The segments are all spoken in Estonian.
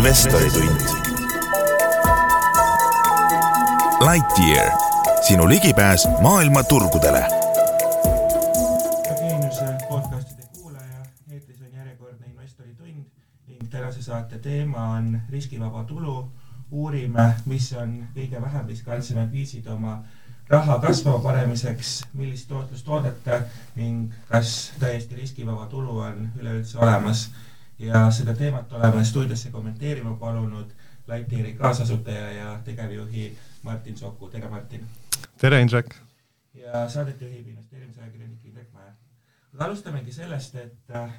investoritund. Lightyear, sinu ligipääs maailma turgudele. Geeniuse podcastide kuulaja, eetris on järjekordne investoritund ning tänase saate teema on riskivaba tulu. uurime, mis on kõige vähem riskantsemad viisid oma raha kasvama panemiseks, millist tootlust oodata ning kas täiesti riskivaba tulu on üleüldse olemas ja seda teemat oleme stuudiosse kommenteerima palunud Lightyeari kaasasutaja ja tegevjuhi Martin Soku, tere Martin! tere, Indrek! ja saadet juhib investeerimisajakirjanik Indrek Mäe. alustamegi sellest, et äh,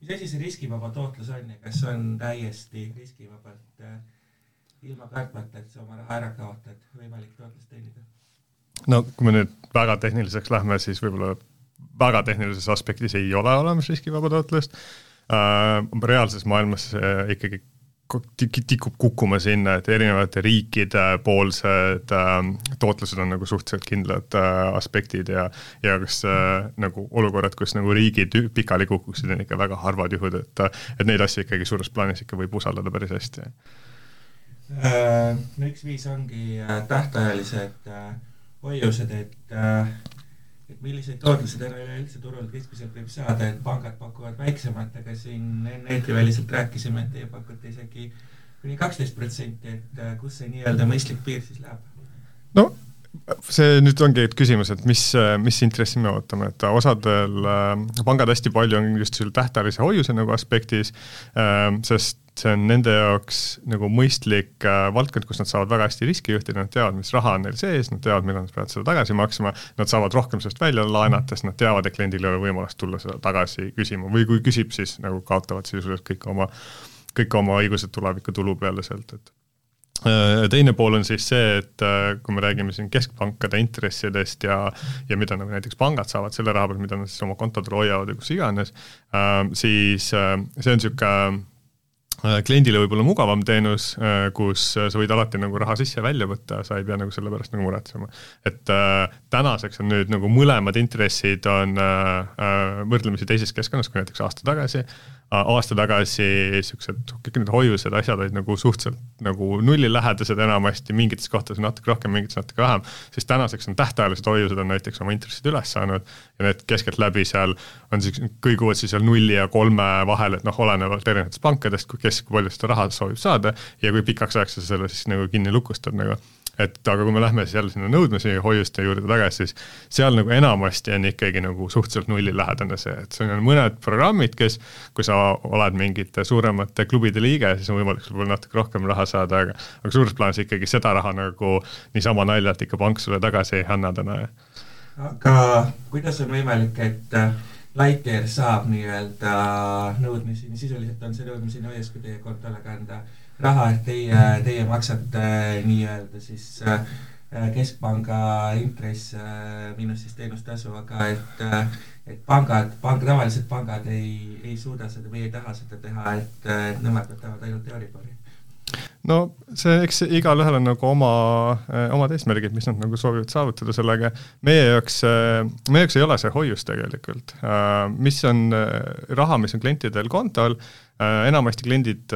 mis asi see riskivaba tootlus on ja kas on täiesti riskivabalt äh, ilma kartmata, et sa oma raha ära kaotad, võimalik tootlust teenida? no kui me nüüd väga tehniliseks lähme, siis võib-olla väga tehnilises aspektis ei ole olemas riskivaba tootlust. Reaalses maailmas äh, ikkagi tikub kukkuma sinna, et erinevate riikide poolsed äh, tootlused on nagu suhteliselt kindlad äh, aspektid ja ja kas äh, nagu olukorrad, kus nagu riigid pikali kukuksid, on ikka väga harvad juhud, et et neid asju ikkagi suures plaanis ikka võib usaldada päris hästi äh,. no üks viis ongi äh, tähtajalised äh, hoiused, et äh, et milliseid tootlusi täna üleüldse turul keskmiselt võib saada, et pangad pakuvad väiksemat, aga siin enne eetriväliselt rääkisime, et teie pakute isegi kuni kaksteist protsenti, et äh, kus see nii-öelda mõistlik piir siis läheb? no see nüüd ongi küsimus, et mis, mis intressi me ootame, et osadel äh, pangad hästi palju on just selle tähtajalise hoiuse nagu aspektis äh,, sest see on nende jaoks nagu mõistlik äh, valdkond, kus nad saavad väga hästi riski juhtida, nad teavad, mis raha on neil sees, nad teavad, millal nad peavad seda tagasi maksma, nad saavad rohkem sellest välja laenata, sest nad teavad, et kliendil ei ole võimalust tulla seda tagasi küsima. Või kui küsib, siis nagu kaotavad sisuliselt kõik oma, kõik oma õigused tulevikutulu peale sealt, et. Äh, teine pool on siis see, et äh, kui me räägime siin keskpankade intressidest ja, ja mida nagu näiteks pangad saavad selle raha pealt, mida nad siis oma kontodel hoiavad või kus iganes, siis see on niisugune Äh, kliendile võib-olla mugavam teenus, äh, kus äh, sa võid alati nagu raha sisse ja välja võtta, sa ei pea nagu selle pärast nagu muretsema. et äh, tänaseks on nüüd nagu mõlemad intressid on äh, võrdlemisi teises keskkonnas kui näiteks aasta tagasi äh,, aasta tagasi siuksed, kõik need hoiused, asjad olid nagu suhteliselt nagu nullilähedased enamasti, mingites kohtades natuke rohkem, mingites natuke vähem, siis tänaseks on tähtajalised hoiused on näiteks oma intressid üles saanud ja need keskeltläbi seal on siis, kõiguvad siis seal nulli ja kolme vahel, et noh, olenevalt erinevatest pankadest, kes kui palju seda raha soovib saada ja kui pikaks ajaks sa selle siis nagu kinni lukustad nagu et aga kui me lähme siis jälle sinna nõudmise hoiuste juurde tagasi, siis seal nagu enamasti on ikkagi nagu suhteliselt nullilähedane see, et siin on mõned programmid, kes, kui sa oled mingite suuremate klubide liige, siis on võimalik sul võib-olla natuke rohkem raha saada, aga aga suures plaanis ikkagi seda raha nagu niisama naljalt ikka pank sulle tagasi ei anna täna. aga kuidas on võimalik, et Lightyear saab nii-öelda nõudmisi, sisuliselt on see nõudmiseni hoius, kui teie kontole kanda raha, et teie, teie maksate nii-öelda siis äh, keskpanga intress äh, miinus siis teenustasu, aga et, äh, et pangad, pang, tavalised pangad ei, ei suuda seda või ei taha seda teha, et nemad võtavad ainult Euribori no see, eks igalühel on nagu oma, omad eesmärgid, mis nad nagu soovivad saavutada sellega. meie jaoks, meie jaoks ei ole see hoius tegelikult, mis on raha, mis on klientidel kontol enamasti kliendid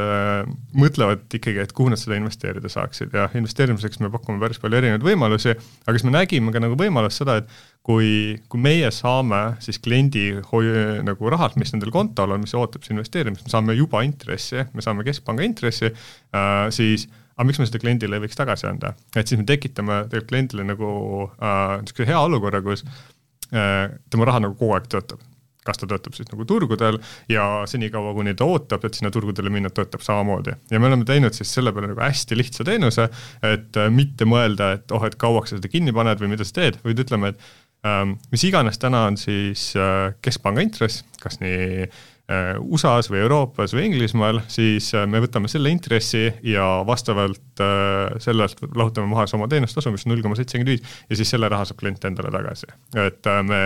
mõtlevad ikkagi, et kuhu nad seda investeerida saaksid ja investeerimiseks me pakume päris palju erinevaid võimalusi, aga siis me nägime ka nagu võimalust seda, et kui, kui meie saame siis kliendi hoi-, nagu rahalt, mis nendel kontol on, mis ootab siis investeerimist, me saame juba intressi, me saame keskpanga intressi äh,, siis aga miks me seda kliendile ei võiks tagasi anda, et siis me tekitame tegelikult kliendile nagu äh, niisuguse hea olukorra, kus äh, tema raha nagu kogu aeg töötab kas ta töötab siis nagu turgudel ja senikaua, kuni ta ootab, et sinna turgudele minna, töötab samamoodi. ja me oleme teinud siis selle peale nagu hästi lihtsa teenuse, et äh, mitte mõelda, et oh, et kauaks sa seda kinni paned või mida sa teed, vaid ütleme, et mis iganes täna on siis äh, keskpanga intress, kas nii USA-s või Euroopas või Inglismaal, siis äh, me võtame selle intressi ja vastavalt äh, sellelt lahutame maha oma teenustasu, mis on null koma seitsekümmend viis ja siis selle raha saab klient endale tagasi. et äh, me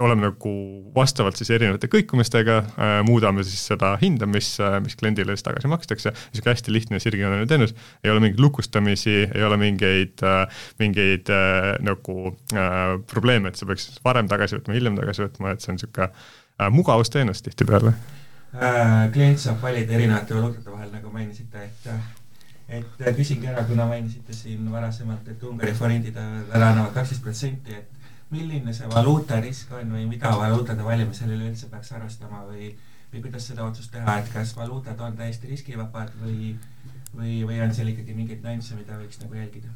oleme nagu vastavalt siis erinevate kõikumistega äh, muudame siis seda hinda, mis äh,, mis kliendile siis tagasi makstakse, niisugune hästi lihtne sirgjooneline teenus, ei ole mingeid lukustamisi, ei ole mingeid äh,, mingeid äh, nagu äh, probleeme, et sa peaks varem tagasi võtma, hiljem tagasi võtma, et see on niisugune äh, mugavusteenus tihtipeale äh, klient saab valida erinevate valuutade vahel, nagu mainisite, et et küsingi ära, kuna mainisite siin varasemalt, et Ungari forindid ära annavad kaksteist protsenti, et milline see valuutarisk on või mida valuutade valimisel üleüldse peaks arvestama või või kuidas seda otsust teha, et kas valuutad on täiesti riskivabad või või, või on seal ikkagi mingeid nüansse, mida võiks nagu jälgida?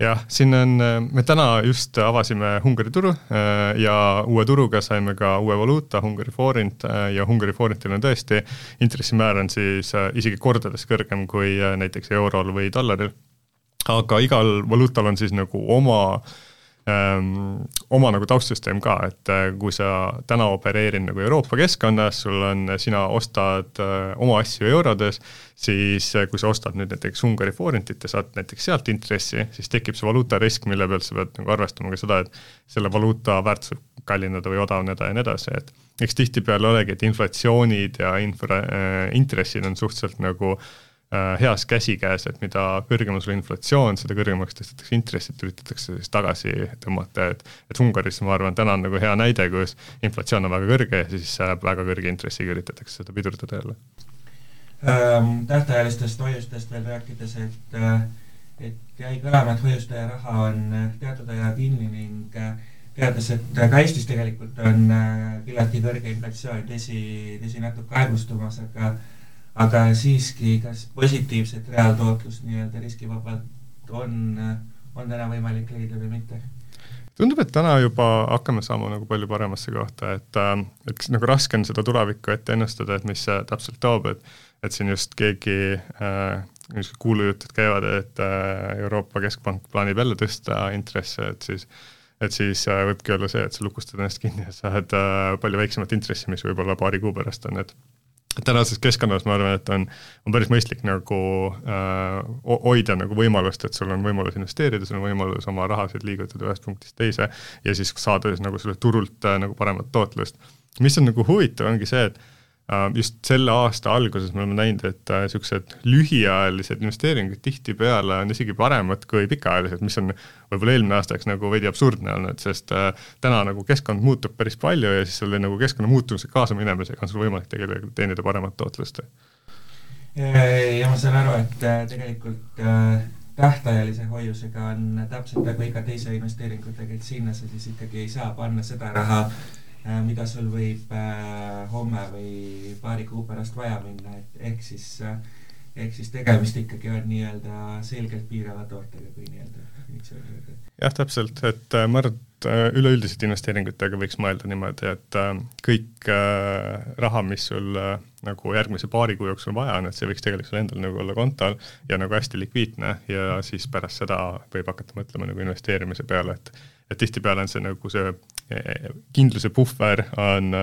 Jah, siin on, me täna just avasime Ungari turu äh, ja uue turuga saime ka uue valuuta, Ungari forint äh, ja Ungari forintil on tõesti, intressimäär on siis äh, isegi kordades kõrgem kui näiteks eurol või dollaril. aga igal valuutal on siis nagu oma äh, oma nagu taustsüsteem ka, et äh, kui sa täna opereerid nagu Euroopa keskkonnas, sul on, sina ostad äh, oma asju eurodes, siis äh, kui sa ostad nüüd näiteks Ungari forintit ja saad näiteks sealt intressi, siis tekib see valuutarisk, mille pealt sa pead nagu arvestama ka seda, et selle valuuta väärtus võib kallineda või odavneda ja nii edasi, et eks tihtipeale olegi, et inflatsioonid ja infra äh,, intressid on suhteliselt nagu äh, Äh, heas käsikäes, et mida kõrgem on sul inflatsioon, seda kõrgemaks tõstetakse intressid, üritatakse siis tagasi tõmmata, et et Ungaris ma arvan, täna on nagu hea näide, kus inflatsioon on väga kõrge ja siis väga kõrge intressiga üritatakse seda pidurdada jälle ähm,. tähtajalistest hoiustest veel rääkides, et äh, et jäi kõlama, et hoiustaja raha on äh, teatud aja kinni ning teades, et ka Eestis tegelikult on küllaltki kõrge inflatsioon, tõsi, tõsi natuke aeglustumas, aga aga siiski, kas positiivset reaaltootlust nii-öelda riskivabalt on, on täna võimalik leida või mitte? tundub, et täna juba hakkame saama nagu palju paremasse kohta, et äh, et nagu raske on seda tulevikku ette ennustada, et mis see täpselt toob, et et siin just keegi äh, niisugused kuulujutud käivad, et äh, Euroopa Keskpank plaanib jälle tõsta intresse, et siis et siis äh, võibki olla see, et sa lukustad ennast kinni ja saad palju väiksemat intressi, mis võib-olla paari kuu pärast on, et tänases keskkonnas ma arvan, et on, on päris mõistlik nagu äh, hoida nagu võimalust, et sul on võimalus investeerida, sul on võimalus oma rahasid liigutada ühest punktist teise ja siis saada siis nagu sellelt turult äh, nagu paremat tootlust. mis on nagu huvitav, ongi see, et just selle aasta alguses me oleme näinud, et niisugused äh, lühiajalised investeeringud tihtipeale on isegi paremad kui pikaajalised, mis on võib-olla eelmine aasta, eks nagu veidi absurdne olnud, sest äh, täna nagu keskkond muutub päris palju ja siis selle nagu keskkonna muutumise kaasa minemisega on sul võimalik tegelikult teenida paremat tootlust. ja ma saan aru, et tegelikult tähtajalise hoiusega on täpselt nagu iga teise investeeringutega, et sinna sa siis ikkagi ei saa panna seda raha, Äh, mida sul võib äh, homme või paari kuu pärast vaja minna, et ehk siis, äh, ehk siis tegemist ikkagi on nii-öelda selgelt piirava tootega, kui nii-öelda jah, täpselt, et ma arvan, et üleüldiselt investeeringutega võiks mõelda niimoodi, et kõik raha, mis sul nagu järgmise paari kuu jooksul vaja on, et see võiks tegelikult sul endal nagu olla kontol ja nagu hästi likviidne ja siis pärast seda võib hakata mõtlema nagu investeerimise peale, et et tihtipeale on see nagu see kindluse puhver on,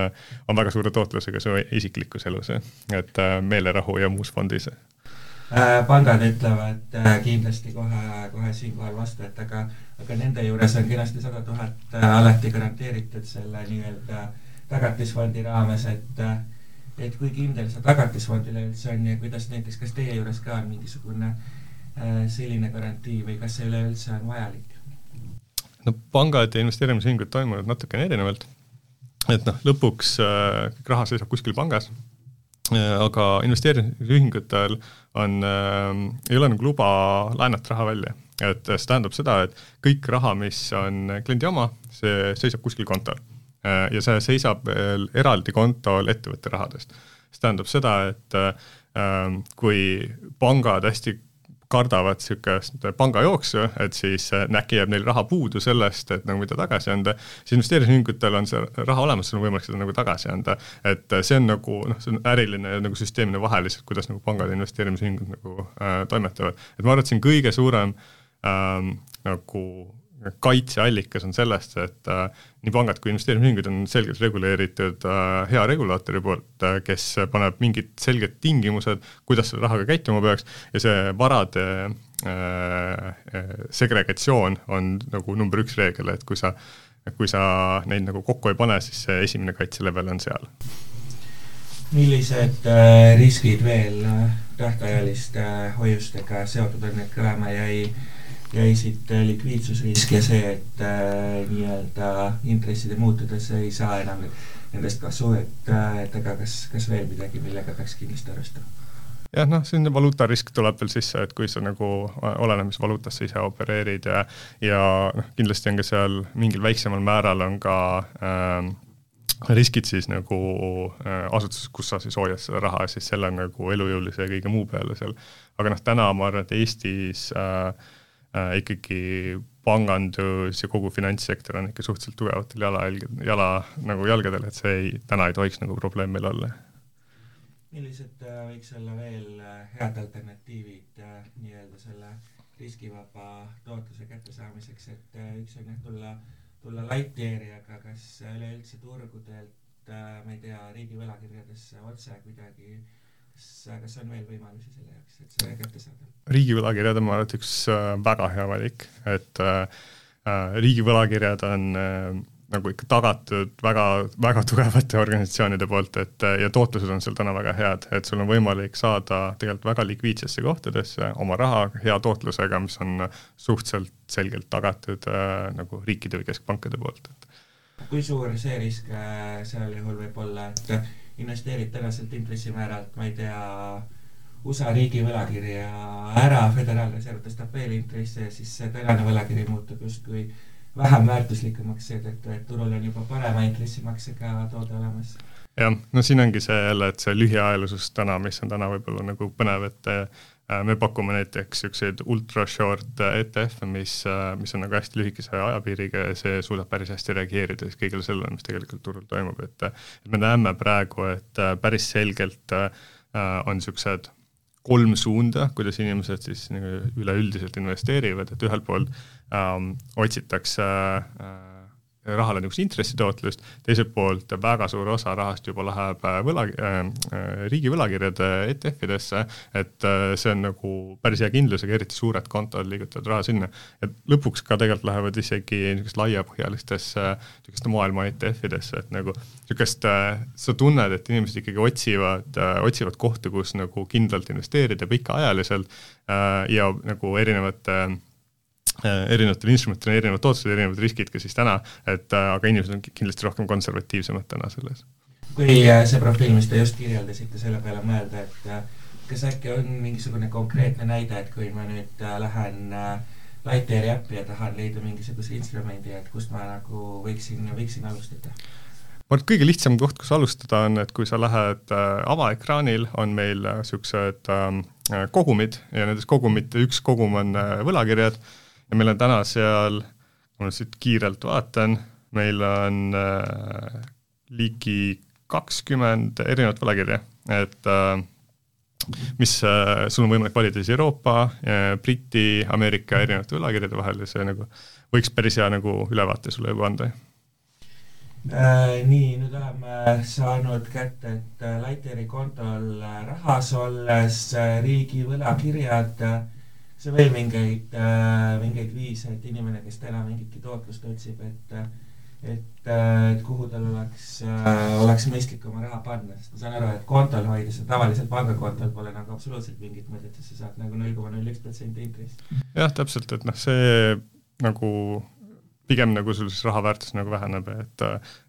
on väga suure tootlusega su isiklikus elus, et äh, meelerahu ja muus fondis. Äh, pangad ütlevad äh, kindlasti kohe, kohe siinkohal vastu, et aga, aga nende juures on kenasti sada tuhat alati garanteeritud selle nii-öelda tagatisfondi raames, et et kui kindel see tagatisfond üleüldse on ja kuidas näiteks, kas teie juures ka on mingisugune selline garantii või kas see üleüldse on vajalik? No pangad ja investeerimisühingud toimuvad natukene erinevalt. et noh, lõpuks äh, kõik raha seisab kuskil pangas äh,, aga investeerimisühingutel on äh,, ei ole nagu luba laenata raha välja. et see tähendab seda, et kõik raha, mis on kliendi oma, see seisab kuskil kontol ja see seisab veel eraldi kontol ettevõtte rahadest. see tähendab seda, et kui pangad hästi kardavad niisugust pangajooksu, et siis äh, äkki jääb neil raha puudu sellest, et nagu mida tagasi anda, siis investeerimisühingutel on see raha olemas, sul on võimalik seda nagu tagasi anda. et äh, see on nagu noh, see on äriline nagu süsteemne vahe lihtsalt, kuidas nagu pangad ja investeerimisühingud nagu äh, toimetavad. et ma arvan, et siin kõige suurem ähm, nagu kaitseallikas on sellest, et äh, nii pangad kui investeerimisühingud on selgelt reguleeritud äh, hea regulaatori poolt äh,, kes paneb mingid selged tingimused, kuidas selle rahaga käituma peaks ja see varade segregatsioon on nagu number üks reegel, et kui sa, kui sa neid nagu kokku ei pane, siis see esimene kaitselevel on seal. millised riskid veel äh, tähtajaliste äh, hoiustega seotud on, et kõlama jäi äh, jäi siit äh, likviidsusrisk ja see, et äh, nii-öelda intresside muutudes ei saa enam nendest kasu, et, et aga kas, kas veel midagi, millega peaks kindlasti arvestama? jah, noh, selline valuutarisk tuleb veel sisse, et kui sa nagu, oleneb, mis valuutas sa ise opereerid ja ja noh, kindlasti on ka seal mingil väiksemal määral on ka äh, riskid siis nagu äh, asutuses, kus sa siis hoiad seda raha, siis selle nagu elujõulise ja kõige muu peale seal. aga noh, täna ma arvan, et Eestis äh, äh, ikkagi pangandus ja kogu finantssektor on ikka suhteliselt tugevatel jalajälgedel, jala nagu jalgadel, et see ei, täna ei tohiks nagu probleem meil olla. Millised äh, võiks olla veel äh, head alternatiivid äh, nii-öelda selle riskivaba tootluse kättesaamiseks, et üks on jah, tulla, tulla light year'iga, kas üleüldse turgudelt, ma ei tea, riigi võlakirjadesse otse kuidagi, kas, kas on veel võimalusi selle jaoks, et see kätte saada? riigi võlakirjad on, ma arvan, et üks väga hea valik, et äh, riigi võlakirjad on äh, nagu ikka tagatud väga, väga tugevate organisatsioonide poolt, et ja tootlused on seal täna väga head, et sul on võimalik saada tegelikult väga likviidsesse kohtadesse oma raha hea tootlusega, mis on suhteliselt selgelt tagatud äh, nagu riikide või keskpankade poolt, et kui suur see risk äh, seal juhul võib olla, et investeerid tänaselt intressimääralt, ma ei tea, USA riigi võlakirja ära, Föderaalreserv tõstab veel intresse ja siis see tänane võlakiri muutub justkui vähem väärtuslikumaks seetõttu, et turul on juba parema intressimaksega toode olemas. jah, no siin ongi see jälle, et see lühiajalisus täna, mis on täna võib-olla nagu põnev, et me pakume näiteks niisuguseid ultra short ETF-e, mis, äh, mis on nagu hästi lühikese ajapiiriga ja see suudab päris hästi reageerida siis kõigele sellele, mis tegelikult turul toimub, et et me näeme praegu, et äh, päris selgelt on niisugused kolm suunda, kuidas inimesed siis nagu üleüldiselt investeerivad, et ühelt poolt ähm, otsitakse äh, rahale niisugust intressitootlust, teiselt poolt väga suur osa rahast juba läheb äh, võla äh,, äh riigi võlakirjade ETF-idesse, et äh, see on nagu päris hea kindlusega, eriti suured kontod liigutavad raha sinna. et lõpuks ka tegelikult lähevad isegi niisugust laiapõhjalistesse niisuguste maailma ETF-idesse, et nagu niisugust äh,, sa tunned, et inimesed ikkagi otsivad äh,, otsivad kohta, kus nagu kindlalt investeerida pikaajaliselt äh, ja nagu erinevate äh, erinevatel instrumentidel erinevad tootlused, erinevad riskid ka siis täna, et äh, aga inimesed on kindlasti rohkem konservatiivsemad täna selles. kui äh, see profiil, mis te just kirjeldasite, selle peale mõelda, et kas äkki on mingisugune konkreetne näide, et kui ma nüüd lähen Lightyeari äppi ja tahan leida mingisuguse instrumendi, et kust ma nagu võiksin, võiksin alustada? ma arvan, et kõige lihtsam koht, kus alustada, on, et kui sa lähed äh, avaekraanil, on meil niisugused äh, kogumid ja nendes kogumite üks kogum on äh, võlakirjad äh,, ja meil on täna seal, ma siit kiirelt vaatan, meil on äh, ligi kakskümmend erinevat võlakirja, et äh, mis äh,, sul on võimalik valida siis Euroopa äh,, Briti, Ameerika erinevate võlakirjade vahel ja see nagu võiks päris hea nagu ülevaate sulle juba anda äh,. nii, nüüd oleme saanud kätte, et äh, Lighteri kontol rahas olles äh, riigi võlakirjad äh, kas on veel mingeid äh,, mingeid viise, et inimene, kes täna mingitki tootlust otsib, et et, äh, et kuhu tal oleks äh,, oleks mõistlik oma raha panna, sest ma saan aru, et kontol hoida, see tavaliselt pangakontol pole nagu absoluutselt mingit mõtet, sest sa saad nagu null koma null üks protsenti intressi. jah, täpselt, et noh, see nagu pigem nagu sul siis raha väärtus nagu väheneb, et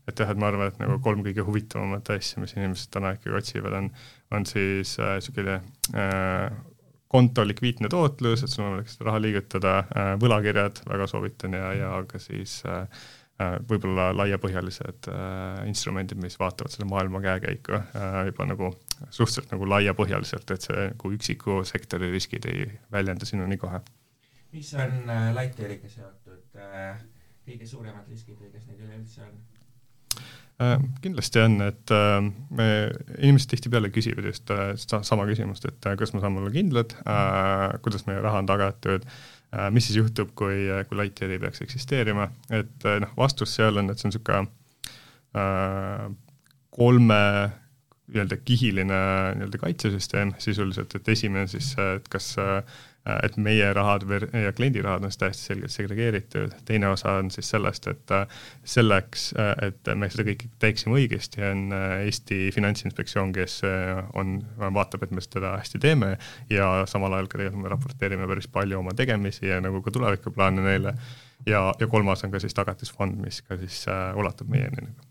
et jah, et ma arvan, et nagu kolm kõige huvitavamat asja, mis inimesed täna ikkagi otsivad, on, on siis niisugune äh, äh, konto likviidne tootlus, et sul on võimalik seda raha liigutada, äh, võlakirjad väga soovitan ja, ja ka siis äh, äh, võib-olla laiapõhjalised instrumendid, mis vaatavad selle maailma käekäiku juba nagu suhteliselt nagu laiapõhjaliselt, et see nagu üksiku sektori riskid ei väljenda sinuni kohe. mis on Lightyeariga seotud kõige suuremad riskid või kas neid üleüldse on? Äh, kindlasti on, et äh, me, inimesed tihtipeale küsivad just äh, sama küsimust, et kas me saame olla kindlad, kuidas meie raha on tagatud, mis siis juhtub, kui, kui Lightyear ei peaks eksisteerima, et noh, vastus seal on, et see on niisugune kolme nii-öelda kihiline nii-öelda kaitsesüsteem sisuliselt, et esimene siis, et kas Äh, et meie rahad ja kliendi rahad on siis täiesti selgelt segregeeritud, teine osa on siis sellest, et äh, selleks, äh, et me seda kõike teeksime õigesti, on Eesti Finantsinspektsioon, kes on, vaatab, et me seda hästi teeme ja samal ajal ka tegelikult me raporteerime päris palju oma tegemisi ja nagu ka tulevikuplaane neile, ja, ja kolmas on ka siis Tagatisfond, mis ka siis ulatub meieni nagu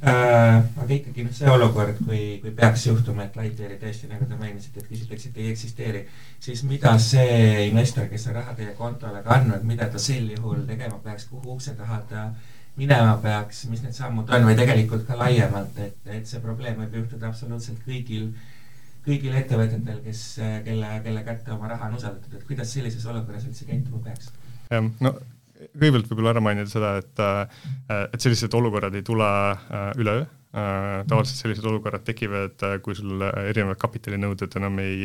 Äh, aga ikkagi noh, see olukord, kui, kui peaks juhtuma, et Lightyeari tõesti, nagu te mainisite, et küsitakse, ei eksisteeri, siis mida see investor, kes on raha teie kontole kandnud, mida ta sel juhul tegema peaks, kuhu ukse taha ta minema peaks, mis need sammud on või tegelikult ka laiemalt, et, et see probleem võib juhtuda absoluutselt kõigil, kõigil ettevõtetel, kes, kelle, kelle kätte oma raha on usaldatud, et kuidas sellises olukorras üldse käituma peaks? jah, no kõigepealt võib-olla ära mainida seda, et, äh, et sellised olukorrad ei tule äh, üleöö, äh, tavaliselt sellised olukorrad tekivad, kui sul erinevad kapitalinõuded enam ei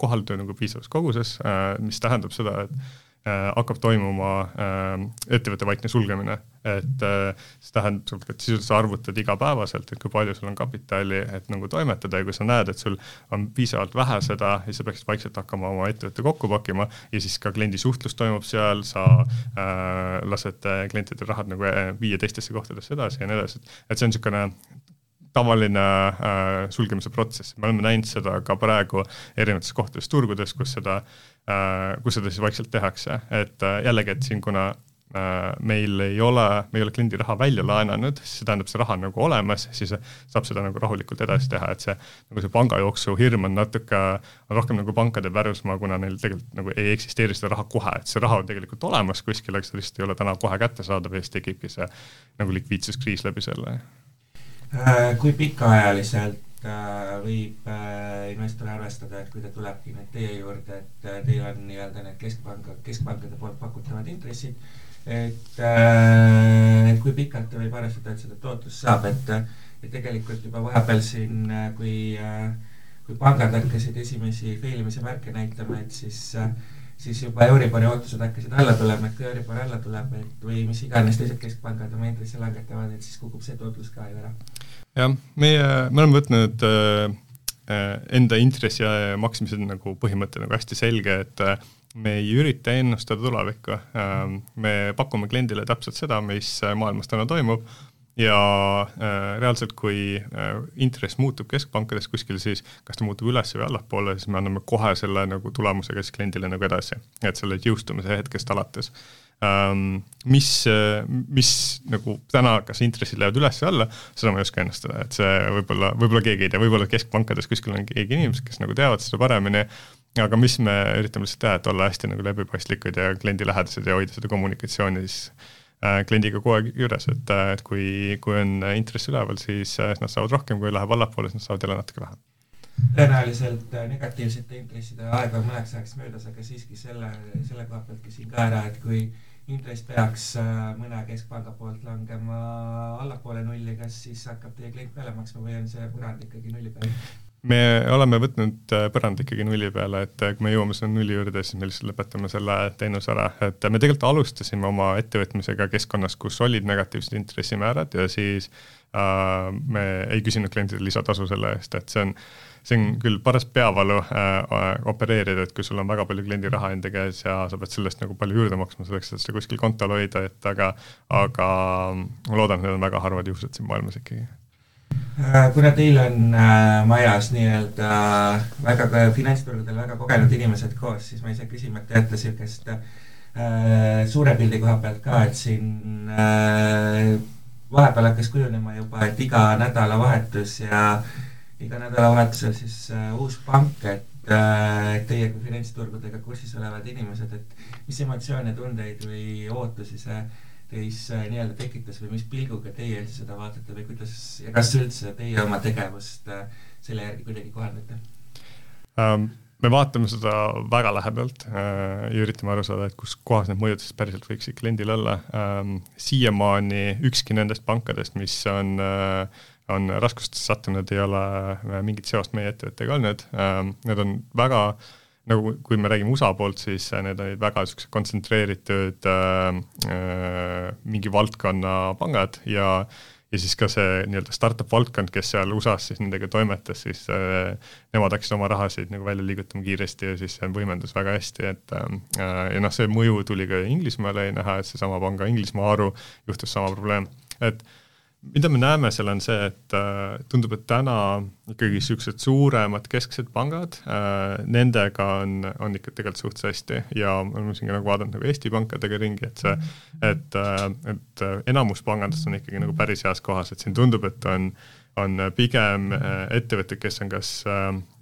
kohaldu nagu piisavas koguses, mis tähendab seda, et hakkab toimuma äh, ettevõtte vaikne sulgemine, et äh, see tähendab, et sisuliselt sa arvutad igapäevaselt, et kui palju sul on kapitali, et nagu toimetada. Ja kui sa näed, et sul on piisavalt vähe seda, siis sa peaksid vaikselt hakkama oma ettevõtte kokku pakkima ja siis ka kliendi suhtlus toimub seal, sa äh, lased klientidel rahad nagu viia teistesse kohtadesse edasi ja nii edasi, et, see on niisugune tavaline äh, sulgemise protsess, me oleme näinud seda ka praegu erinevates kohtades turgudes, kus seda äh, Äh, kus seda siis vaikselt tehakse, et äh, jällegi, et siin kuna äh, meil ei ole, me ei ole kliendi raha välja laenanud, see tähendab, see raha on nagu olemas, siis saab seda nagu rahulikult edasi teha, et see nagu see pangajooksu hirm on natuke, on rohkem nagu pankade pärusmaa, kuna neil tegelikult nagu ei eksisteeri seda raha kohe, et see raha on tegelikult olemas kuskil, aga see lihtsalt ei ole täna kohe kättesaadav ja siis tekibki see nagu likviidsuskriis läbi selle. kui pikaajaliselt Äh, võib äh, investor arvestada, et kui ta tulebki nüüd teie juurde, et äh, teil on nii-öelda need keskpanga, keskpankade poolt pakutavad intressid, et, et kui pikalt ta võib arvestada, et seda tootlust saab, et, et tegelikult juba vahepeal siin, kui, kui pangad hakkasid esimesi failimise märke näitama, et siis siis juba Euribori ootused hakkasid alla tulema, et kui Euribor alla tuleb, et või mis iganes teised keskpangad oma intressi langetavad, et siis kukub see tootlus ka ju ära jah, meie, me oleme võtnud äh, äh, enda intressi maksmise nagu põhimõte nagu hästi selge, et äh, me ei ürita ennustada tulevikku äh,, me pakume kliendile täpselt seda, mis maailmas täna toimub ja reaalselt, kui intress muutub keskpankades kuskil, siis kas ta muutub üles või allapoole, siis me anname kohe selle nagu tulemusega siis kliendile nagu edasi, et selle jõustumise hetkest alates ähm,. Mis, mis nagu täna, kas intressid lähevad üles või alla, seda ma ei oska ennustada, et see võib-olla, võib-olla keegi ei tea, võib-olla keskpankades kuskil on keegi inimesed, kes nagu teavad seda paremini, aga mis me üritame lihtsalt teha, et olla hästi nagu läbipaistlikud ja kliendilähedased ja hoida seda kommunikatsiooni siis äh, kliendiga kogu aeg juures, et, äh, et kui, kui on intress üleval, siis äh, nad saavad rohkem, kui läheb allapoole, siis nad saavad jälle natuke vähem tõenäoliselt negatiivsete intresside aeg on mõneks ajaks möödas, aga siiski selle, selle koha pealt küsin ka ära, et kui intress peaks äh, mõne keskpanga poolt langema allapoole nulli, kas siis hakkab teie klient peale maksma või on see põrand ikkagi nulli peal? me oleme võtnud äh, põrand ikkagi nulli peale, et äh, kui me jõuame selle nulli juurde, siis me lihtsalt lõpetame selle teenuse ära, et me tegelikult alustasime oma ettevõtmisega keskkonnas, kus olid negatiivsed intressimäärad ja siis äh, me ei küsinud klientidele lisatasu selle eest, et see on äh, see on küll paras peavalu äh, opereerida, et kui sul on väga palju kliendi raha enda käes ja sa pead sellest nagu palju juurde maksma selleks, et seda kuskil kontol hoida, et aga, aga ma loodan, et need on väga harvad juhused siin maailmas ikkagi. Äh, kuna teil on äh, majas nii-öelda äh, väga finantsturgudel väga kogenud inimesed koos, siis ma ise küsima, et teate niisugust äh, suure pildi koha pealt ka, et siin äh, vahepeal hakkas kujunema juba, et iga nädalavahetus ja äh, iga nädalavahetusel siis äh, uus pank, et äh, teie kui finantsturgudega kursis olevad inimesed, et mis emotsioone, tundeid või ootusi see teis äh, nii-öelda tekitas või mis pilguga teie seda vaatate või kuidas ja kas üldse teie oma tegevust äh, selle järgi kuidagi kohandate um,? me vaatame seda väga lähedalt äh, ja üritame aru saada, et kus kohas need mõjud siis päriselt võiksid kliendil olla ähm,. siiamaani ükski nendest pankadest, mis on äh, on raskustesse sattunud, ei ole äh, mingit seost meie ettevõttega olnud, ähm, need on väga nagu kui me räägime USA poolt, siis äh, need olid väga niisugused kontsentreeritud äh, äh, mingi valdkonna pangad ja ja siis ka see nii-öelda startup valdkond, kes seal USA-s siis nendega toimetas, siis äh, nemad hakkasid oma rahasid nagu välja liigutama kiiresti ja siis see võimendus väga hästi, et äh, ja noh, see mõju tuli ka Inglismaale näha, et seesama panga Inglismaa haru juhtus sama probleem, et mida me näeme seal, on see, et äh, tundub, et täna ikkagi niisugused suuremad kesksed pangad äh,, nendega on, on ikka tegelikult suhteliselt hästi ja me oleme siin ka nagu vaadanud nagu Eesti pankadega ringi, et see, et äh,, et enamus pangandust on ikkagi nagu päris heas kohas, et siin tundub, et on on pigem ettevõtted, kes on kas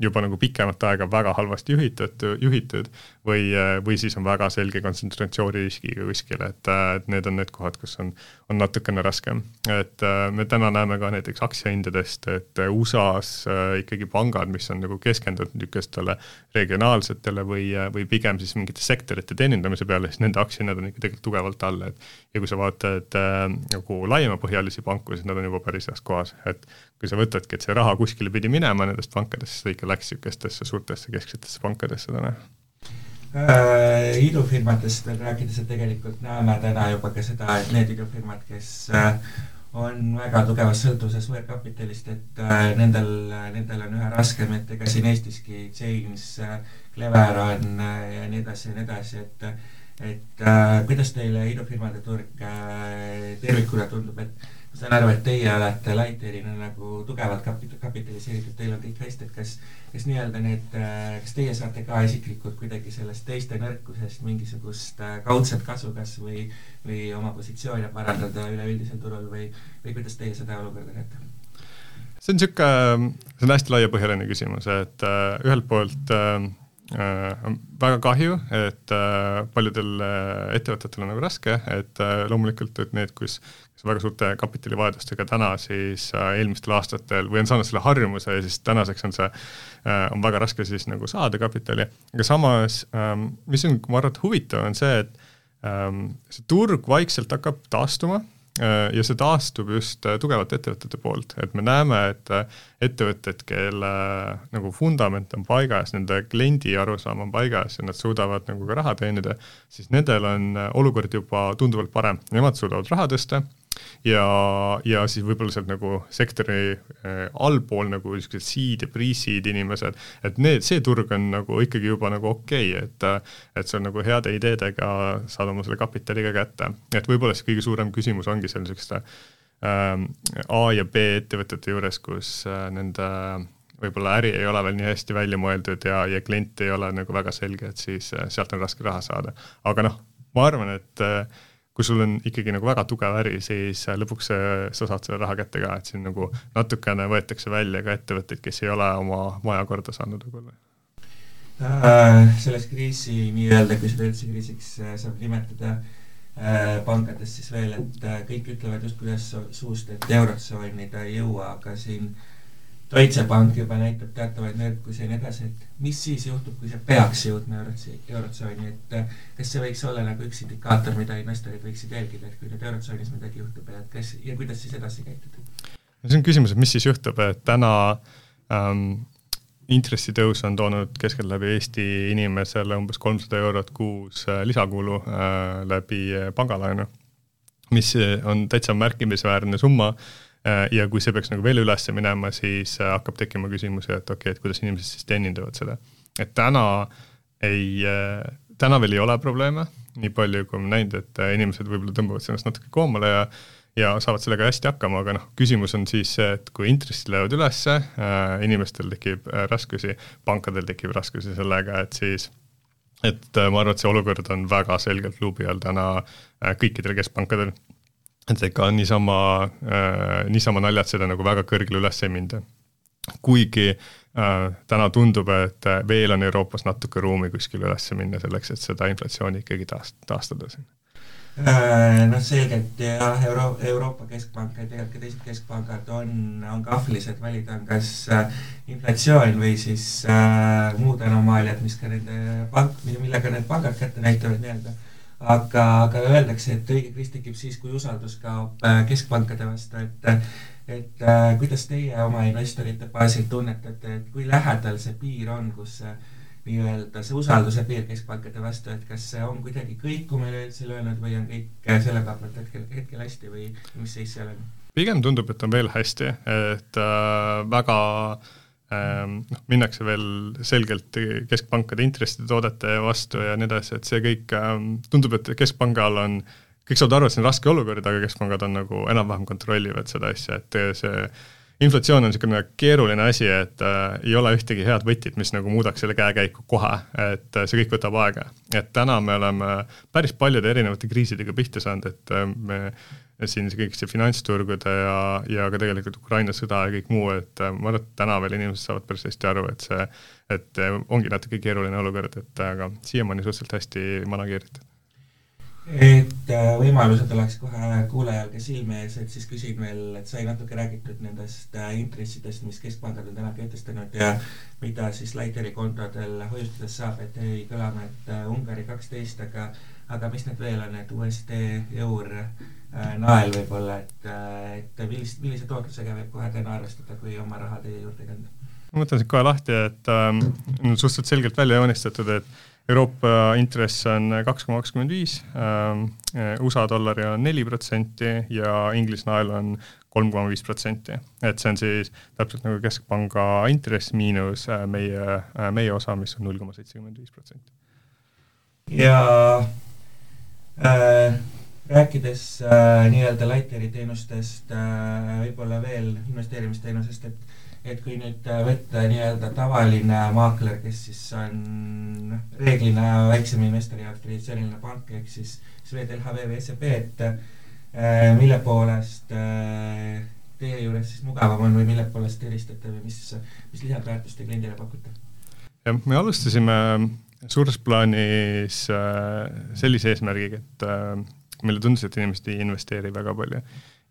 juba nagu pikemat aega väga halvasti juhitud, juhitud või, äh, või siis on väga selge kontsentratsiooniriskiga kuskil, et, et need on need kohad, kus on, on natukene raskem. et me täna näeme ka näiteks aktsiahindadest, et USA-s ikkagi pangad, mis on nagu keskendunud niisugustele regionaalsetele või, või pigem siis mingite sektorite teenindamise peale, siis nende aktsiahinnad on ikka tegelikult tugevalt all, et ja kui sa vaatad äh, nagu laiemapõhjalisi panku, siis nad on juba päris heas kohas, et kui sa võtadki, et see raha kuskile pidi minema nendest pankadest, siis ta ikka läks niisugustesse suurtesse kesksetesse pankadesse täna äh,. idufirmadest veel rääkides, et tegelikult näeme täna juba ka seda, et need idufirmad, kes äh, on väga tugevas sõltuvuses võõrkapitalist, et äh, nendel, nendel on üha raskem, et ega siin Eestiski James äh,, Clever on äh, ja nii edasi ja nii edasi, et et äh, kuidas teile idufirmade turg äh, tervikuna tundub, et ma saan aru, et teie olete Lightyearina nagu tugevalt kapit-, kapitaliseeritud, teil on kõik hästi, et kas, kas nii-öelda need, äh, kas teie saate ka isiklikult kuidagi sellest teiste nõrkusest mingisugust äh, kaudset kasu kas või, või oma positsioone parandada üleüldisel turul või, või kuidas teie seda olukorda näete? see on niisugune, see on hästi laiapõhjaline küsimus, et äh, ühelt poolt äh, väga kahju, et äh, paljudel ettevõtetel on nagu raske, et loomulikult, et need, kus väga suurte kapitalivajadustega täna siis äh, eelmistel aastatel või on saanud selle harjumuse ja siis tänaseks on see äh,, on väga raske siis nagu saada kapitali, aga samas ähm, mis on, ma arvan, et huvitav, on see, et ähm, see turg vaikselt hakkab taastuma äh, ja see taastub just äh, tugevate ettevõtete poolt, et me näeme, et äh, ettevõtted, kelle äh, nagu vundament on paigas, nende kliendi arusaam on paigas ja nad suudavad nagu ka raha teenida, siis nendel on äh, olukord juba tunduvalt parem, nemad suudavad raha tõsta ja, ja siis võib-olla sealt nagu sektori äh, allpool nagu niisugused seed ja pre-seed inimesed, et need, see turg on nagu ikkagi juba nagu okei okay,, et et on nagu heade ideedega saad oma selle kapitali ka kätte. et võib-olla siis kõige suurem küsimus ongi seal niisuguste ähm, A ja B ettevõtete juures, kus äh, nende võib-olla äri ei ole veel nii hästi välja mõeldud ja, ja klient ei ole nagu väga selge, et siis äh, sealt on raske raha saada. aga noh, ma arvan, et äh, kui sul on ikkagi nagu väga tugev äri, siis äh, lõpuks sa saad selle raha kätte ka, et siin nagu natukene võetakse välja ka ettevõtteid, kes ei ole oma maja korda saanud võib-olla äh,. selles kriisi nii-öelda, kui seda üldse kriisiks äh, saab nimetada äh,, pankades siis veel, et äh, kõik ütlevad justkui ühest suust, et eurotsooni ta ei jõua, aga siin äh, Deutsche Bank juba näitab teatavaid nõrkusi ja nii edasi, et mis siis juhtub, kui see peaks jõudma eurotsi, eurotsooni, et äh, kas see võiks olla nagu üks indikaator, mida investorid võiksid jälgida, et kui nüüd eurotsoonis midagi juhtub ja et kas ja kuidas siis edasi käituda? no see on küsimus, et mis siis juhtub, et täna ähm, intressitõus on toonud keskeltläbi Eesti inimesele umbes kolmsada eurot kuus äh, lisakulu äh, läbi äh, pangalaenu, mis on täitsa märkimisväärne summa äh, Äh, ja kui see peaks nagu veel üles minema, siis äh, hakkab tekkima küsimusi, et okei okay,, et kuidas inimesed siis teenindavad seda. et täna ei, äh, täna veel ei ole probleeme, nii palju kui ma näinud, et inimesed võib-olla tõmbavad ennast natuke koomale ja ja saavad sellega hästi hakkama, aga noh, küsimus on siis see, et kui intressid lähevad ülesse äh,, inimestel tekib äh, raskusi, pankadel tekib raskusi sellega, et siis et äh, ma arvan, et see olukord on väga selgelt luubi all täna äh, kõikidel keskpankadel et ega niisama äh,, niisama naljad nagu väga kõrgele üles ei minda. kuigi äh, täna tundub, et veel on Euroopas natuke ruumi kuskile üles minna selleks, et seda inflatsiooni ikkagi taast-, taastada siin äh, noh, selgelt jah, Euro-, Euroopa Keskpank ja tegelikult ka teised keskpangad on, on kahvlis, et valida on kas inflatsioon või siis äh, muud anomaaliad, mis ka nende pank, millega need pangad kätte näitavad nii-öelda aga, aga öeldakse, et õige kriis tekib siis, kui usaldus kaob äh, keskpankade vastu, et et äh, kuidas teie oma investorite baasil tunnetate, et kui lähedal see piir on, kus see nii-öelda see usalduse piir keskpankade vastu, et kas see on kuidagi kõikuma üleüldse löönud või on kõik äh, selle koha pealt hetkel, hetkel hästi või mis seis seal on? pigem tundub, et on veel hästi, et äh, väga äh, noh, minnakse veel selgelt keskpankade intresside toodete vastu ja nii edasi, et see kõik, ehm, tundub, et keskpangal on kõik saavad aru, et see on raske olukord, aga keskpangad on nagu enam-vähem kontrollivad seda asja, et see inflatsioon on niisugune keeruline asi, et äh, ei ole ühtegi head võtit, mis nagu muudaks selle käekäiku kohe, et äh, see kõik võtab aega. et täna me oleme päris paljude erinevate kriisidega pihta saanud, et äh, me siin kõik see finantsturgude ja, ja ka tegelikult Ukraina sõda ja kõik muu, et äh, ma arvan, et täna veel inimesed saavad päris hästi aru, et see, et äh, ongi natuke keeruline olukord, et aga siiamaani suhteliselt hästi manageeritud et äh, võimalused oleks kohe kuulajal ka silme ees, et siis küsin veel, et sai natuke räägitud nendest äh, intressidest, mis keskpangad on täna kehtestanud ja mida siis Lighteri kontodel hoiustades saab, et jäi kõlama, et äh, Ungari kaksteist, aga aga mis need veel on, et USD, eur, nael võib-olla, et, et millist, millise tootlusega võib kohe täna arvestada, kui oma raha teie juurde kanda? ma mõtlen siit kohe lahti, et ähm, suhteliselt selgelt välja joonistatud, et Euroopa intress on kaks koma kakskümmend viis, ähm, USA dollari on neli protsenti ja Inglise nael on kolm koma viis protsenti. et see on siis täpselt nagu keskpanga intress miinus äh, meie, äh, meie osa, mis on null koma seitsekümmend viis protsenti. ja äh, rääkides äh, nii-öelda Lighteri teenustest äh,, võib-olla veel investeerimisteenusest, et et kui nüüd äh, võtta nii-öelda tavaline maakler, kes siis on reeglina väiksema investori jaoks traditsiooniline pank ehk siis Swedbank, LHV või SEB, et äh, mille poolest äh, teie juures siis mugavam on või mille poolest eristate või mis, mis lisandväärtust te kliendile pakute? jah, me alustasime suures plaanis sellise eesmärgiga, et meile tundus, et inimesed ei investeeri väga palju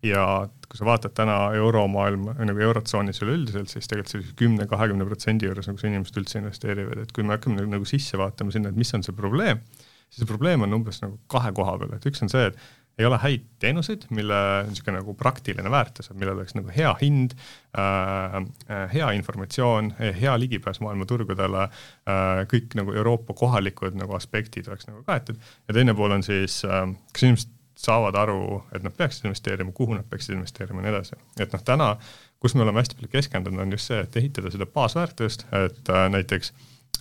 ja kui sa vaatad täna euromaailma, nagu eurotsoonis üleüldiselt, siis tegelikult sellise kümne, kahekümne protsendi juures nagu inimesed üldse investeerivad, et kui me hakkame nagu sisse vaatama sinna, et mis on see probleem, siis see probleem on umbes nagu kahe koha peal, et üks on see, et ei ole häid teenuseid, mille niisugune nagu praktiline väärtus, et millel oleks nagu hea hind äh,, äh hea informatsioon, hea ligipääs maailma turgudele äh,, kõik nagu Euroopa kohalikud nagu aspektid oleks nagu kaetud. Ja teine pool on siis äh,, kas inimesed saavad aru, et nad peaksid investeerima, kuhu nad peaksid investeerima ja nii edasi. et noh, täna, kus me oleme hästi palju keskendunud, on just see, et ehitada seda baasväärtust, et äh, näiteks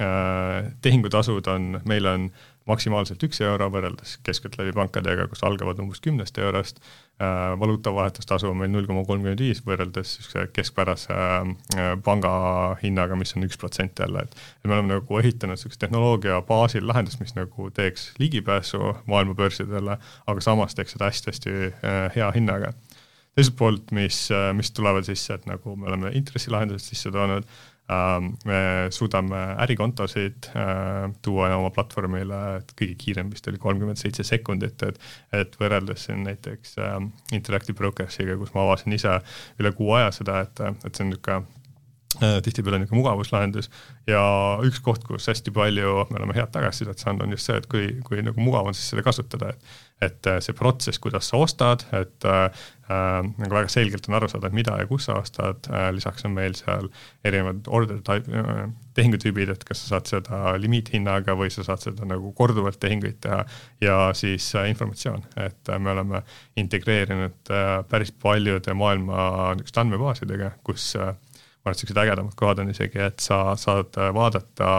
äh, tehingutasud on, meil on maksimaalselt üks euro võrreldes keskeltläbi pankadega, kus algavad umbes kümnest eurost valuutavahetustasu on meil null koma kolmkümmend viis võrreldes niisuguse keskpärase äh, panga hinnaga, mis on üks protsent jälle, et et me oleme nagu ehitanud niisuguse tehnoloogia baasil lahendust, mis nagu teeks ligipääsu maailma börsidele, aga samas teeks seda hästi-hästi äh, hea hinnaga. Teiselt poolt, mis, äh, mis tulevad sisse, et nagu me oleme intressilahendused sisse toonud äh,, me suudame ärikontosid äh, tuua oma platvormile, et kõige kiirem vist oli kolmkümmend seitse sekundit, et et võrreldes siin näiteks ähm, Interactive Brokersiga, kus ma avasin ise üle kuu aja seda, et, et see on niisugune äh, tihtipeale niisugune mugavuslahendus. Ja üks koht, kus hästi palju me oleme head tagasisidet saanud, on just see, et kui, kui nagu mugav on siis seda kasutada, et et äh, see protsess, kuidas sa ostad, et äh, äh, nagu väga selgelt on aru saada, mida ja kus sa ostad lisaks on meil seal erinevad order type tehingutüübid, et kas sa saad seda limiithinnaga või sa saad seda nagu korduvalt tehinguid teha. Ja siis informatsioon, et me oleme integreerinud päris paljude maailma niisuguste andmebaasidega, kus äh, ma arvan, et niisugused ägedamad kohad on isegi, et sa saad vaadata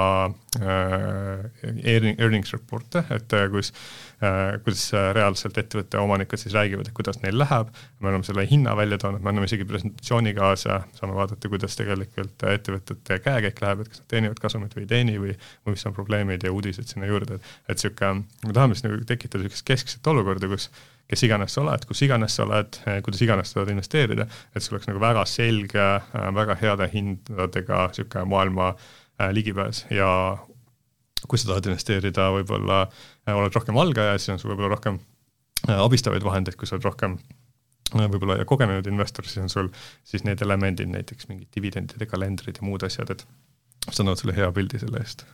äh, earnings report'e, et kus äh,, kuidas reaalselt ettevõtte omanikud siis räägivad, et kuidas neil läheb, me oleme selle hinna välja toonud, me anname isegi presentatsiooni kaasa, saame vaadata, kuidas tegelikult ettevõtete käekäik läheb, et kas nad teenivad kasumit või ei teeni või, või mis on probleemid ja uudised sinna juurde, et et niisugune, me tahame siis nagu tekitada niisugust keskset olukorda, kus kes iganes sa oled, kus iganes sa oled, eh, kuidas iganes sa tahad investeerida, et sul oleks nagu väga selge, eh, väga heade hindadega niisugune maailma eh, ligipääs. Ja kui sa tahad investeerida, võib-olla oled rohkem algaja, siis on sul võib-olla rohkem abistavaid vahendeid, kui sa oled rohkem võib-olla ja kogenenud investor, siis on sul siis need elemendid, näiteks mingid dividendide kalendrid ja muud asjad, et mis annavad sulle hea pildi selle eest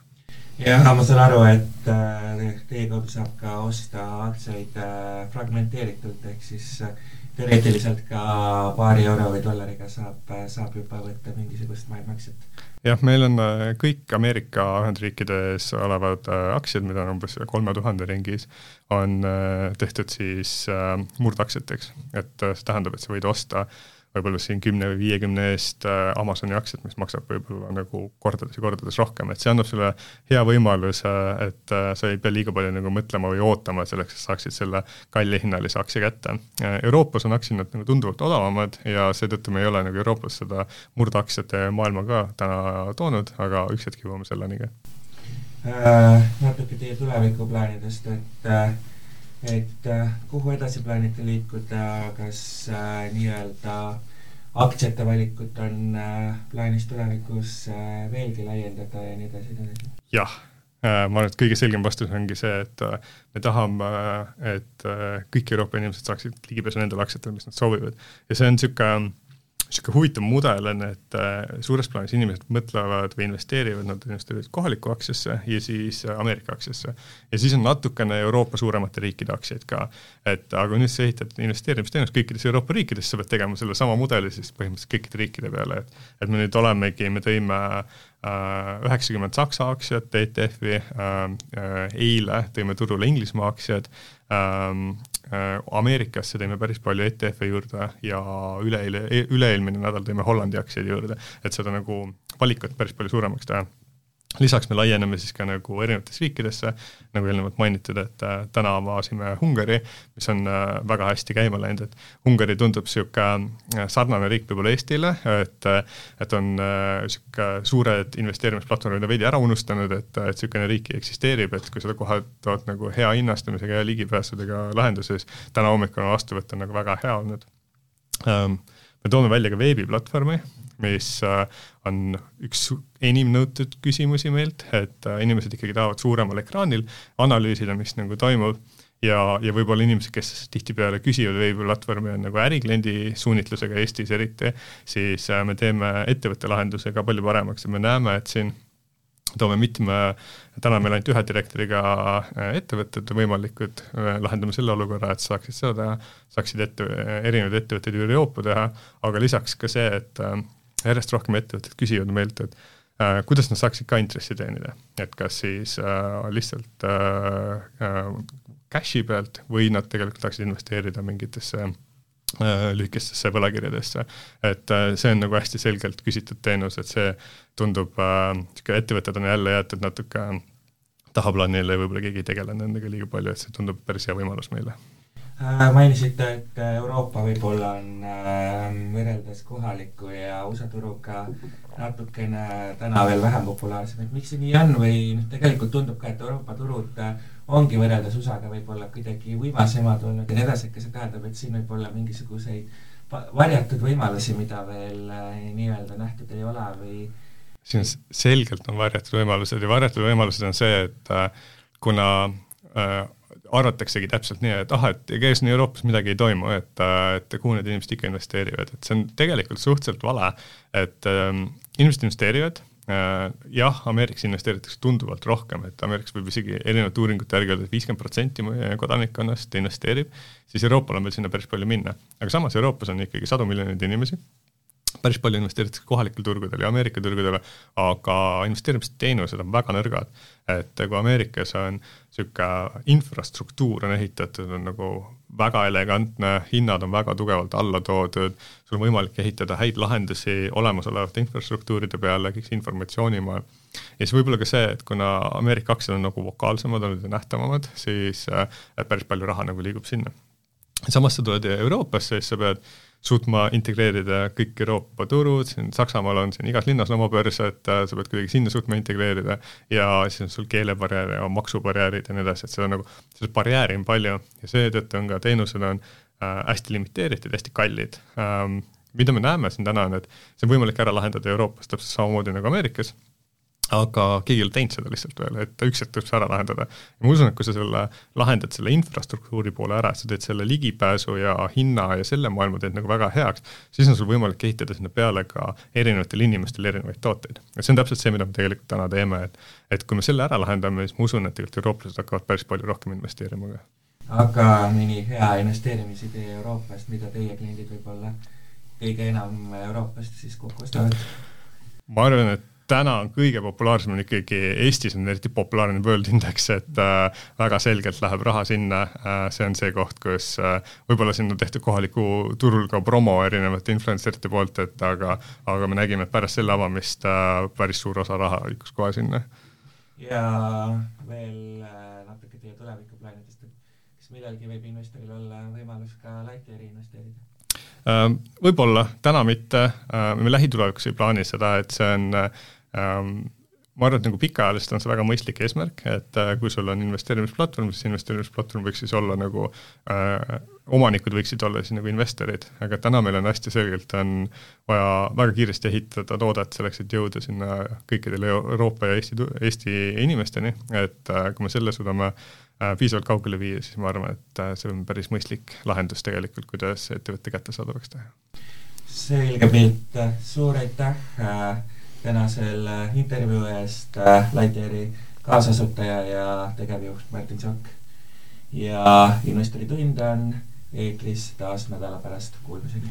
jah, ma saan aru, et äh, teie kaudu saab ka osta aktsiaid äh, fragmenteeritult, ehk siis äh, teoreetiliselt ka paari euro või dollariga saab, saab juba võtta mingisugust maailmaaktsiat. jah, meil on kõik Ameerika Ühendriikides olevad aktsiad, mida on umbes kolme tuhande ringis, on tehtud siis murdaktsiateks, et see tähendab, et sa võid osta võib-olla siin kümne või viiekümne eest äh, Amazoni aktsiat, mis maksab võib-olla nagu kordades ja kordades rohkem, et see annab sulle hea võimaluse, et äh, sa ei pea liiga palju nagu mõtlema või ootama selleks, et saaksid selle kallihinnalise aktsia kätte. Euroopas on aktsiad nagu tunduvalt odavamad ja seetõttu me ei ole nagu Euroopas seda murdaktsiate maailma ka täna toonud, aga üks hetk jõuame selleni ka äh,. natuke teie tulevikuplaanidest, et äh, et äh, kuhu edasi plaanite liikuda, kas äh, nii-öelda aktsiate valikut on äh, plaanis tulevikus veelgi laiendada ja nii edasi, nii edasi? jah ma arvan, et kõige selgem vastus ongi see, et me tahame, et kõik Euroopa inimesed saaksid ligipääsu nendele aktsiatele, mis nad soovivad. ja see on niisugune niisugune huvitav mudel on, et äh, suures plaanis inimesed mõtlevad või investeerivad, nad investeerivad kohalikku aktsiasse ja siis äh, Ameerika aktsiasse. ja siis on natukene Euroopa suuremate riikide aktsiaid ka. et aga nüüd sa ehitad investeerimisteenust kõikides Euroopa riikides, sa pead tegema sellesama mudeli siis põhimõtteliselt kõikide riikide peale, et et me nüüd olemegi, me tõime äh, üheksakümmend Saksa aktsiat ETF-i, eile tõime turule Inglismaa aktsiad, ähm, Äh, Ameerikasse tõime päris palju ETF-e juurde ja üleeile, üle-eelmine nädal tõime Hollandi aktsiaid juurde, et seda nagu valikut päris palju suuremaks teha lisaks me laieneme siis ka nagu erinevatesse riikidesse, nagu eelnevalt mainitud, et äh, täna avasime Ungari, mis on äh, väga hästi käima läinud, et Ungari tundub niisugune äh, sarnane riik võib-olla Eestile, et et on niisugune suured investeerimisplatvormid on veidi ära unustanud, et, et niisugune riik eksisteerib, et kui seda tood nagu hea hinnastamisega ja ligipääsudega lahenduses, täna hommikul vastuvõtt on nagu väga hea olnud. Ähm, me toome välja ka veebiplatvormi, mis äh, on üks enim nõutud küsimusi meilt, et äh, inimesed ikkagi tahavad suuremal ekraanil analüüsida, mis nagu toimub. Ja, ja võib-olla inimesed, kes tihtipeale küsivad veebiplatvormi, on nagu ärikliendi suunitlusega Eestis eriti, siis äh, me teeme ettevõtte lahenduse ka palju paremaks ja me näeme, et siin toome mitme, täna meil ainult ühe direktoriga ettevõtted võimalikud, lahendame selle olukorra, et saaksid seda teha, saaksid ette, erinevaid ettevõtteid üle joopu teha, aga lisaks ka see, et järjest rohkem ettevõtted küsivad meilt, et äh, kuidas nad saaksid ka intressi teenida, et kas siis äh, lihtsalt äh, äh, cash'i pealt või nad tegelikult tahaksid investeerida mingitesse äh, lühikestesse võlakirjadesse. et äh, see on nagu hästi selgelt küsitud teenus, et see tundub niisugune äh,, ettevõtted on jälle jäetud natuke tahaplaanile ja võib-olla keegi ei tegele nendega liiga palju, et see tundub päris hea võimalus meile mainisite, et Euroopa võib-olla on äh, võrreldes kohaliku ja USA turuga natukene täna veel vähem populaarsem, et miks see nii on või noh, tegelikult tundub ka, et Euroopa turud äh, ongi võrreldes USA-ga võib-olla kuidagi võimasemad olnud ja nii edasi, kas see tähendab, et siin võib olla mingisuguseid varjatud võimalusi, mida veel nii-öelda nähtud ei ole või? siin selgelt on varjatud võimalused ja varjatud võimalused on see, et kuna äh, arvataksegi täpselt nii, et ah, et ega siin Euroopas midagi ei toimu, et, et kuhu need inimesed ikka investeerivad, et see on tegelikult suhteliselt vale, et ähm, inimesed investeerivad äh,, jah, Ameerikas investeeritakse tunduvalt rohkem, et Ameerikas võib isegi erinevate uuringute järgi öelda, et viiskümmend protsenti kodanikkonnast investeerib, siis Euroopal on veel sinna päris palju minna. aga samas Euroopas on ikkagi sadu miljoneid inimesi päris palju investeeritakse kohalikel turgudel ja Ameerika turgudel, aga investeerimisteenused on väga nõrgad. et kui Ameerikas on niisugune infrastruktuur on ehitatud, on nagu väga elegantne, hinnad on väga tugevalt alla toodud, sul on võimalik ehitada häid lahendusi olemasolevate infrastruktuuride peale, kõik see informatsioonimaailm. ja siis võib-olla ka see, et kuna Ameerika aktsiad on nagu vokaalsemad olnud ja nähtavamad, siis äh, päris palju raha nagu liigub sinna. samas sa tuled Euroopasse, siis sa pead suutma integreerida kõik Euroopa turud, siin Saksamaal on siin igas linnas oma börs, et äh, sa pead kuidagi sinna suutma integreerida ja siis on sul keelebarjäär ja maksubarjäärid ja nii edasi, et seda nagu, seda barjääri on palju ja seetõttu on ka teenused on äh, hästi limiteeritud, hästi kallid ähm,. mida me näeme siin täna on, et see on võimalik ära lahendada Euroopas täpselt samamoodi nagu Ameerikas aga keegi ei ole teinud seda lihtsalt veel, et üks hetk tuleb see ära lahendada. ja ma usun, et kui sa selle lahendad selle infrastruktuuri poole ära, et sa teed selle ligipääsu ja hinna ja selle maailma teed nagu väga heaks, siis on sul võimalik ehitada sinna peale ka erinevatel inimestel erinevaid tooteid. et see on täpselt see, mida me tegelikult täna teeme, et et kui me selle ära lahendame, siis ma usun, et tegelikult eurooplased hakkavad päris palju rohkem investeerima ka. aga mõni hea investeerimisidee Euroopast, mida teie kliendid võib-olla kõige enam Euroopast siis kokku ostavad? ma arvan, et täna on kõige populaarsem on ikkagi, Eestis on eriti populaarne World Index, et äh, väga selgelt läheb raha sinna äh,, see on see koht, kus äh, võib-olla siin on tehtud kohaliku turul ka promo erinevate influencerite poolt, et aga, aga me nägime, et pärast selle avamist äh, päris suur osa raha liikus kohe sinna. ja veel äh, natuke teie tulevikuplaanidest, et kas millalgi võib investoril olla võimalus ka Lightyeari investeerida? Äh, võib-olla, täna mitte, äh, me lähitulevikus ei plaani seda, et see on ähm, ma arvan, et nagu pikaajaliselt on see väga mõistlik eesmärk, et äh, kui sul on investeerimisplatvorm, siis investeerimisplatvorm võiks siis olla nagu äh,, omanikud võiksid olla siis nagu investorid, aga täna meil on hästi selgelt, on vaja väga kiiresti ehitada toodet selleks, et jõuda sinna kõikidele Euroopa ja Eesti, Eesti inimesteni, et äh, kui me selle suudame äh, piisavalt kaugele viia, siis ma arvan, et see on päris mõistlik lahendus tegelikult, kuidas ettevõtte kättesaadavaks teha. selge pilt, suur aitäh äh tänasel äh, intervjuu eest äh, Lightyeari kaasasutaja ja tegevjuht Martin Sokk. ja investori tund on eetris taas nädala pärast, kuulmiseni!